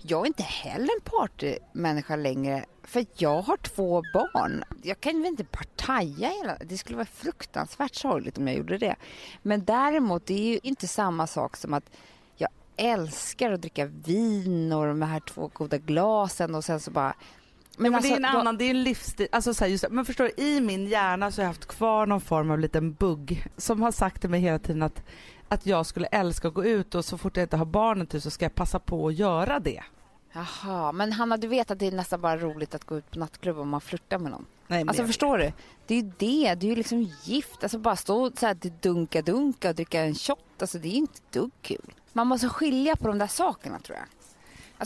jag är inte heller en partymänniska längre. För jag har två barn. Jag kan väl inte partaja hela... Det skulle vara fruktansvärt sorgligt om jag gjorde det. Men däremot, det är ju inte samma sak som att jag älskar att dricka vin och de här två goda glasen och sen så bara men, men alltså, det är en då- annan, det är en livsstil. Alltså så här, just, men förstår du, i min hjärna så har jag haft kvar någon form av liten bugg som har sagt till mig hela tiden att, att jag skulle älska att gå ut och så fort jag inte har barnen till så ska jag passa på att göra det. Jaha, men Hanna du vet att det är nästan bara roligt att gå ut på nattklubb om man flörtar med någon. Nej, Alltså förstår du? Det är ju det, du är ju liksom gift. Alltså bara stå så här dunka-dunka och dricka en shot. Alltså det är ju inte dugg kul. Man måste skilja på de där sakerna tror jag.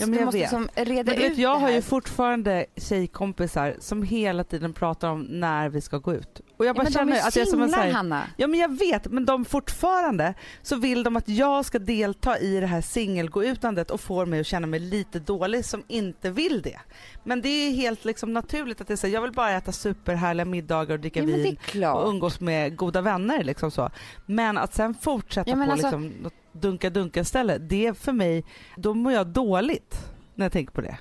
Alltså men du jag måste vet. reda Men ut vet, jag det har här. ju fortfarande tjejkompisar som hela tiden pratar om när vi ska gå ut. Och jag ja, bara men de känner är att jag är som en här, Hanna. Ja men jag vet, men de fortfarande så vill de att jag ska delta i det här singelgåutandet och får mig att känna mig lite dålig som inte vill det. Men det är helt liksom naturligt att det är så jag vill bara äta superhärliga middagar och dricka Ja, men vin och umgås med goda vänner liksom så. Men att sen fortsätta Ja, men på alltså- liksom något dunka-dunka ställe, det är för mig, då mår jag dåligt när jag tänker på det.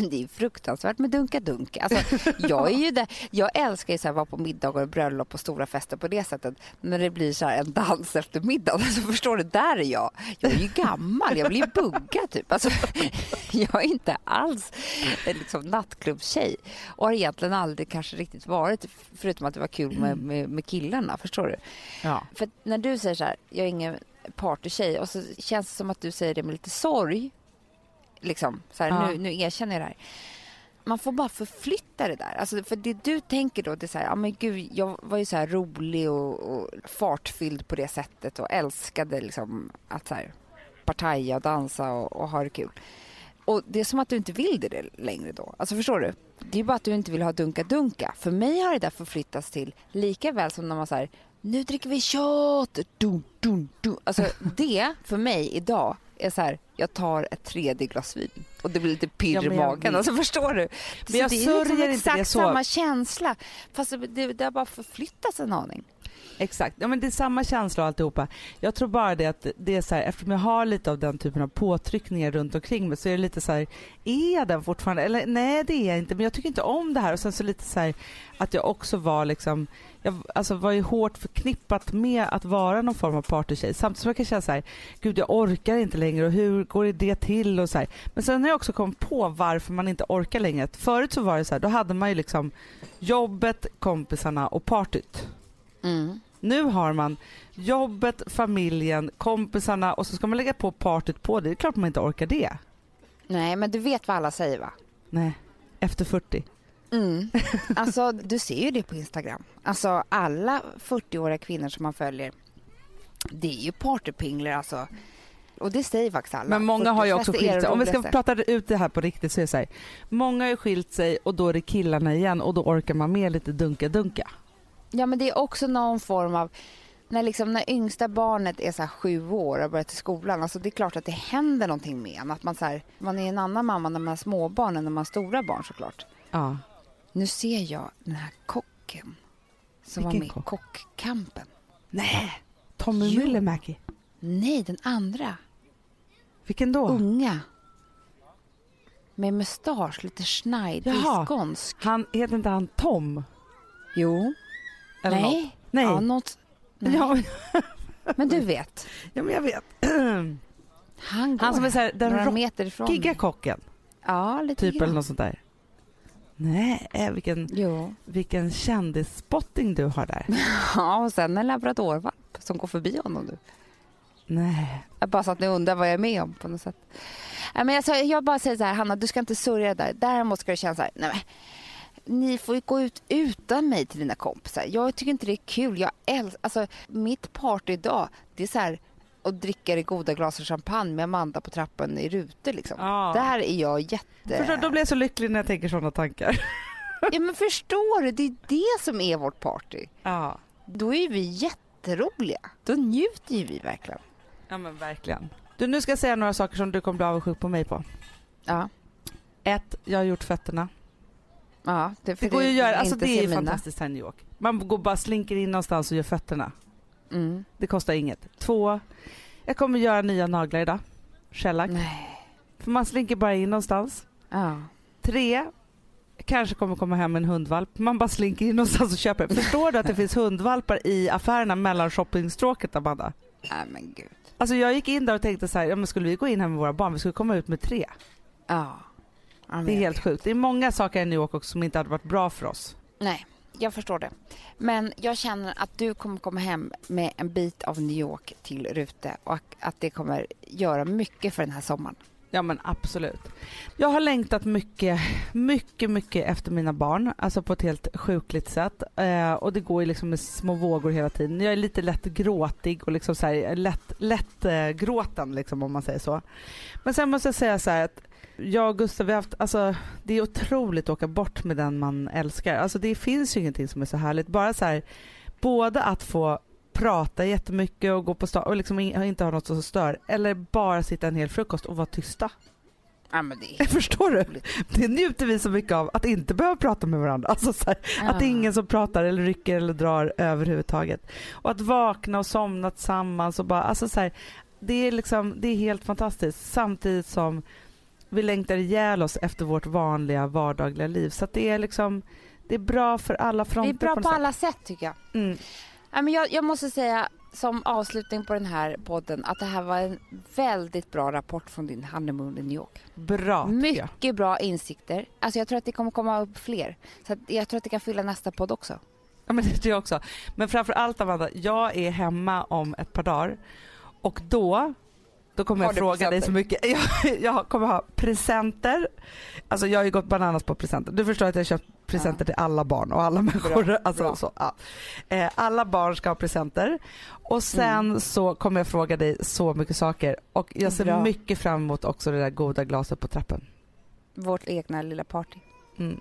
Men det är fruktansvärt med dunka-dunka. Alltså, jag, är ju där, jag älskar ju så här, vara på middagar och bröllop och stora fester på det sättet. När det blir så här en dans efter middagen. Alltså, förstår du, där är jag. Jag är ju gammal, jag blir bugga typ. Alltså, jag är inte alls liksom, nattklubbstjej. Och har egentligen aldrig kanske riktigt varit, förutom att det var kul med, med, med killarna. Förstår du? Ja. För att när du säger så här, jag är ingen partytjej och så känns det som att du säger det med lite sorg. Liksom, så här, Ja. nu, nu erkänner jag det här. Man får bara förflytta det där. Alltså, för det du tänker då, det är så här, ja men gud, jag var ju så här rolig och, och fartfylld på det sättet och älskade liksom att så här partaja och dansa och, och ha det kul. Och det är som att du inte vill det längre då. Alltså förstår du? Det är bara att du inte vill ha dunka-dunka. För mig har det där förflyttats till lika väl som när man säger nu dricker vi shot. Dun, dun, dun. Alltså det för mig idag är så här, jag tar ett tredje glas vin och det blir lite pirr Ja, i magen. Alltså förstår du? Men jag så det är liksom exakt samma känsla. Fast det, det har bara förflyttats en aning. Exakt, ja, men det är samma känsla och alltihopa. Jag tror bara det att det är så här, eftersom jag har lite av den typen av påtryckningar runt omkring mig så är det lite så här, är jag den fortfarande? Eller nej det är jag inte, men jag tycker inte om det här. Och sen så lite så här att jag också var liksom, jag alltså var ju hårt förknippat med att vara någon form av partytjej. Samtidigt som jag kan känna så här, gud jag orkar inte längre och hur går det till och så här. Men sen har jag också kommit på varför man inte orkar längre. Förut så var det så här, då hade man ju liksom jobbet, kompisarna och partyt. Mm. Nu har man jobbet, familjen, kompisarna och så ska man lägga på partyt på det. Det är klart man inte orkar det. Nej, men du vet vad alla säger va? Nej, efter 40. Mm. Alltså, du ser ju det på Instagram. Alltså, alla 40-åriga kvinnor som man följer, det är ju partypinglor alltså. Och det säger faktiskt alla. Men många har ju också 40-fester är skilt sig. Om vi ska prata ut det här på riktigt så är det så här. Många har ju skilt sig och då är det killarna igen och då orkar man med lite dunka-dunka. Ja, men det är också någon form av... När, liksom, när yngsta barnet är så sju år och börjat i skolan, alltså det är klart att det händer någonting med en. Att man, så här, man är en annan mamma när man har småbarn än när man har stora barn såklart. Ja. Nu ser jag den här kocken som var Vilken med i kock? Kockkampen. Nej, Tommy. Myllymäki. Nej, den andra. Vilken då? Unga. Med mustasch, lite schneidig, skånsk. Han, heter inte han Tom? Jo. Eller något? Nej. Nej. Ja, något. Nej. Ja, Men du vet. ja, men jag vet. Han går Han som är så här, några den meter ifrån. rockiga kocken, Ja, lite typ grann. eller något sånt där. Nej, äh, vilken, Jo. vilken kändisspotting du har där. Ja, och sen en labradorvalp som går förbi honom nu. Nej. Jag bara så att ni undrar vad jag är med om på något sätt. Nej, men alltså, jag bara säger så här, Hanna, du ska inte sörja det där. Däremot ska du känna så här, nej men, ni får ju gå ut utan mig till dina kompisar. Jag tycker inte det är kul. Jag älskar, alltså mitt party idag, det är så här att dricka det goda glaset champagne med Amanda på trappan i rutor liksom. Ja. Där är jag jätte... Förstår, då blir jag så lycklig när jag tänker sådana tankar. Ja men förstår du, det är det som är vårt party. Ja. Då är vi jätteroliga. Då njuter ju vi verkligen. ja, men verkligen. Du, nu ska jag säga några saker som du kommer bli avundsjuk på mig på. Ja. Ett, jag har gjort fötterna. Ja, det, Det går ju att göra, alltså det är ju mina. fantastiskt här i New York. Man går bara slinker in någonstans och gör fötterna. Mm. Det kostar inget. Två, jag kommer göra nya naglar idag. Shellac. För man slinker bara in någonstans. Ja. Tre, kanske kommer komma hem med en hundvalp. Man bara slinker in någonstans och köper. Förstår du att det finns hundvalpar i affärerna mellan shoppingstråket, Amanda? Nej men gud. Alltså jag gick in där och tänkte så här, ja, men skulle vi gå in här med våra barn, vi skulle komma ut med tre. Ja. Det är helt sjukt. Det är många saker i New York också som inte hade varit bra för oss. Nej, jag förstår det. Men jag känner att du kommer komma hem med en bit av New York till Rute och att det kommer göra mycket för den här sommaren. Ja men absolut. Jag har längtat mycket, mycket, mycket efter mina barn. Alltså på ett helt sjukligt sätt. Eh, och det går ju liksom med små vågor hela tiden. Jag är lite lätt gråtig och liksom så här, lätt, lätt eh, gråten liksom om man säger så. Men sen måste jag säga så här att jag och Gustav, vi har haft, alltså, det är otroligt att åka bort med den man älskar. Alltså det finns ju ingenting som är så härligt. Bara så här, både att få prata jättemycket och gå på stan och liksom in- inte ha något som stör. Eller bara sitta en hel frukost och vara tysta. Ja, är Förstår du? Det njuter vi så mycket av, att inte behöva prata med varandra. Alltså så här, Att det är ingen som pratar eller rycker eller drar överhuvudtaget. Och att vakna och somna tillsammans och bara, alltså så här, det är liksom, det är helt fantastiskt. Samtidigt som vi längtar ihjäl oss efter vårt vanliga vardagliga liv. Så det är liksom, det är bra för alla Det fronter. är bra på sätt. alla sätt tycker jag. Mm. Ja, men jag. Jag måste säga som avslutning på den här podden att det här var en väldigt bra rapport från din honeymoon i New York. Bra tycker jag. Mycket bra insikter. Alltså jag tror att det kommer komma upp fler. Så jag tror att det kan fylla nästa podd också. Ja men det tror jag också. Men framför allt Amanda, jag är hemma om ett par dagar och då då kommer Har jag fråga dig så mycket. Jag, jag kommer ha presenter. Alltså jag har ju gått bananas på presenter. Du förstår att jag har köpt presenter till alla barn och alla människor. alltså, bra. Så, ja. eh, alla barn ska ha presenter. Och sen Mm. så kommer jag fråga dig så mycket saker. Och jag ser Bra. mycket fram emot också det där goda glaset på trappen. Vårt egna lilla party. Mm.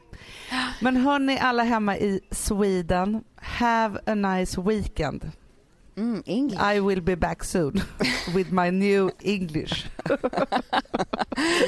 Men hörni alla hemma i Sweden, have a nice weekend. Mm, English. I will be back soon with my new English.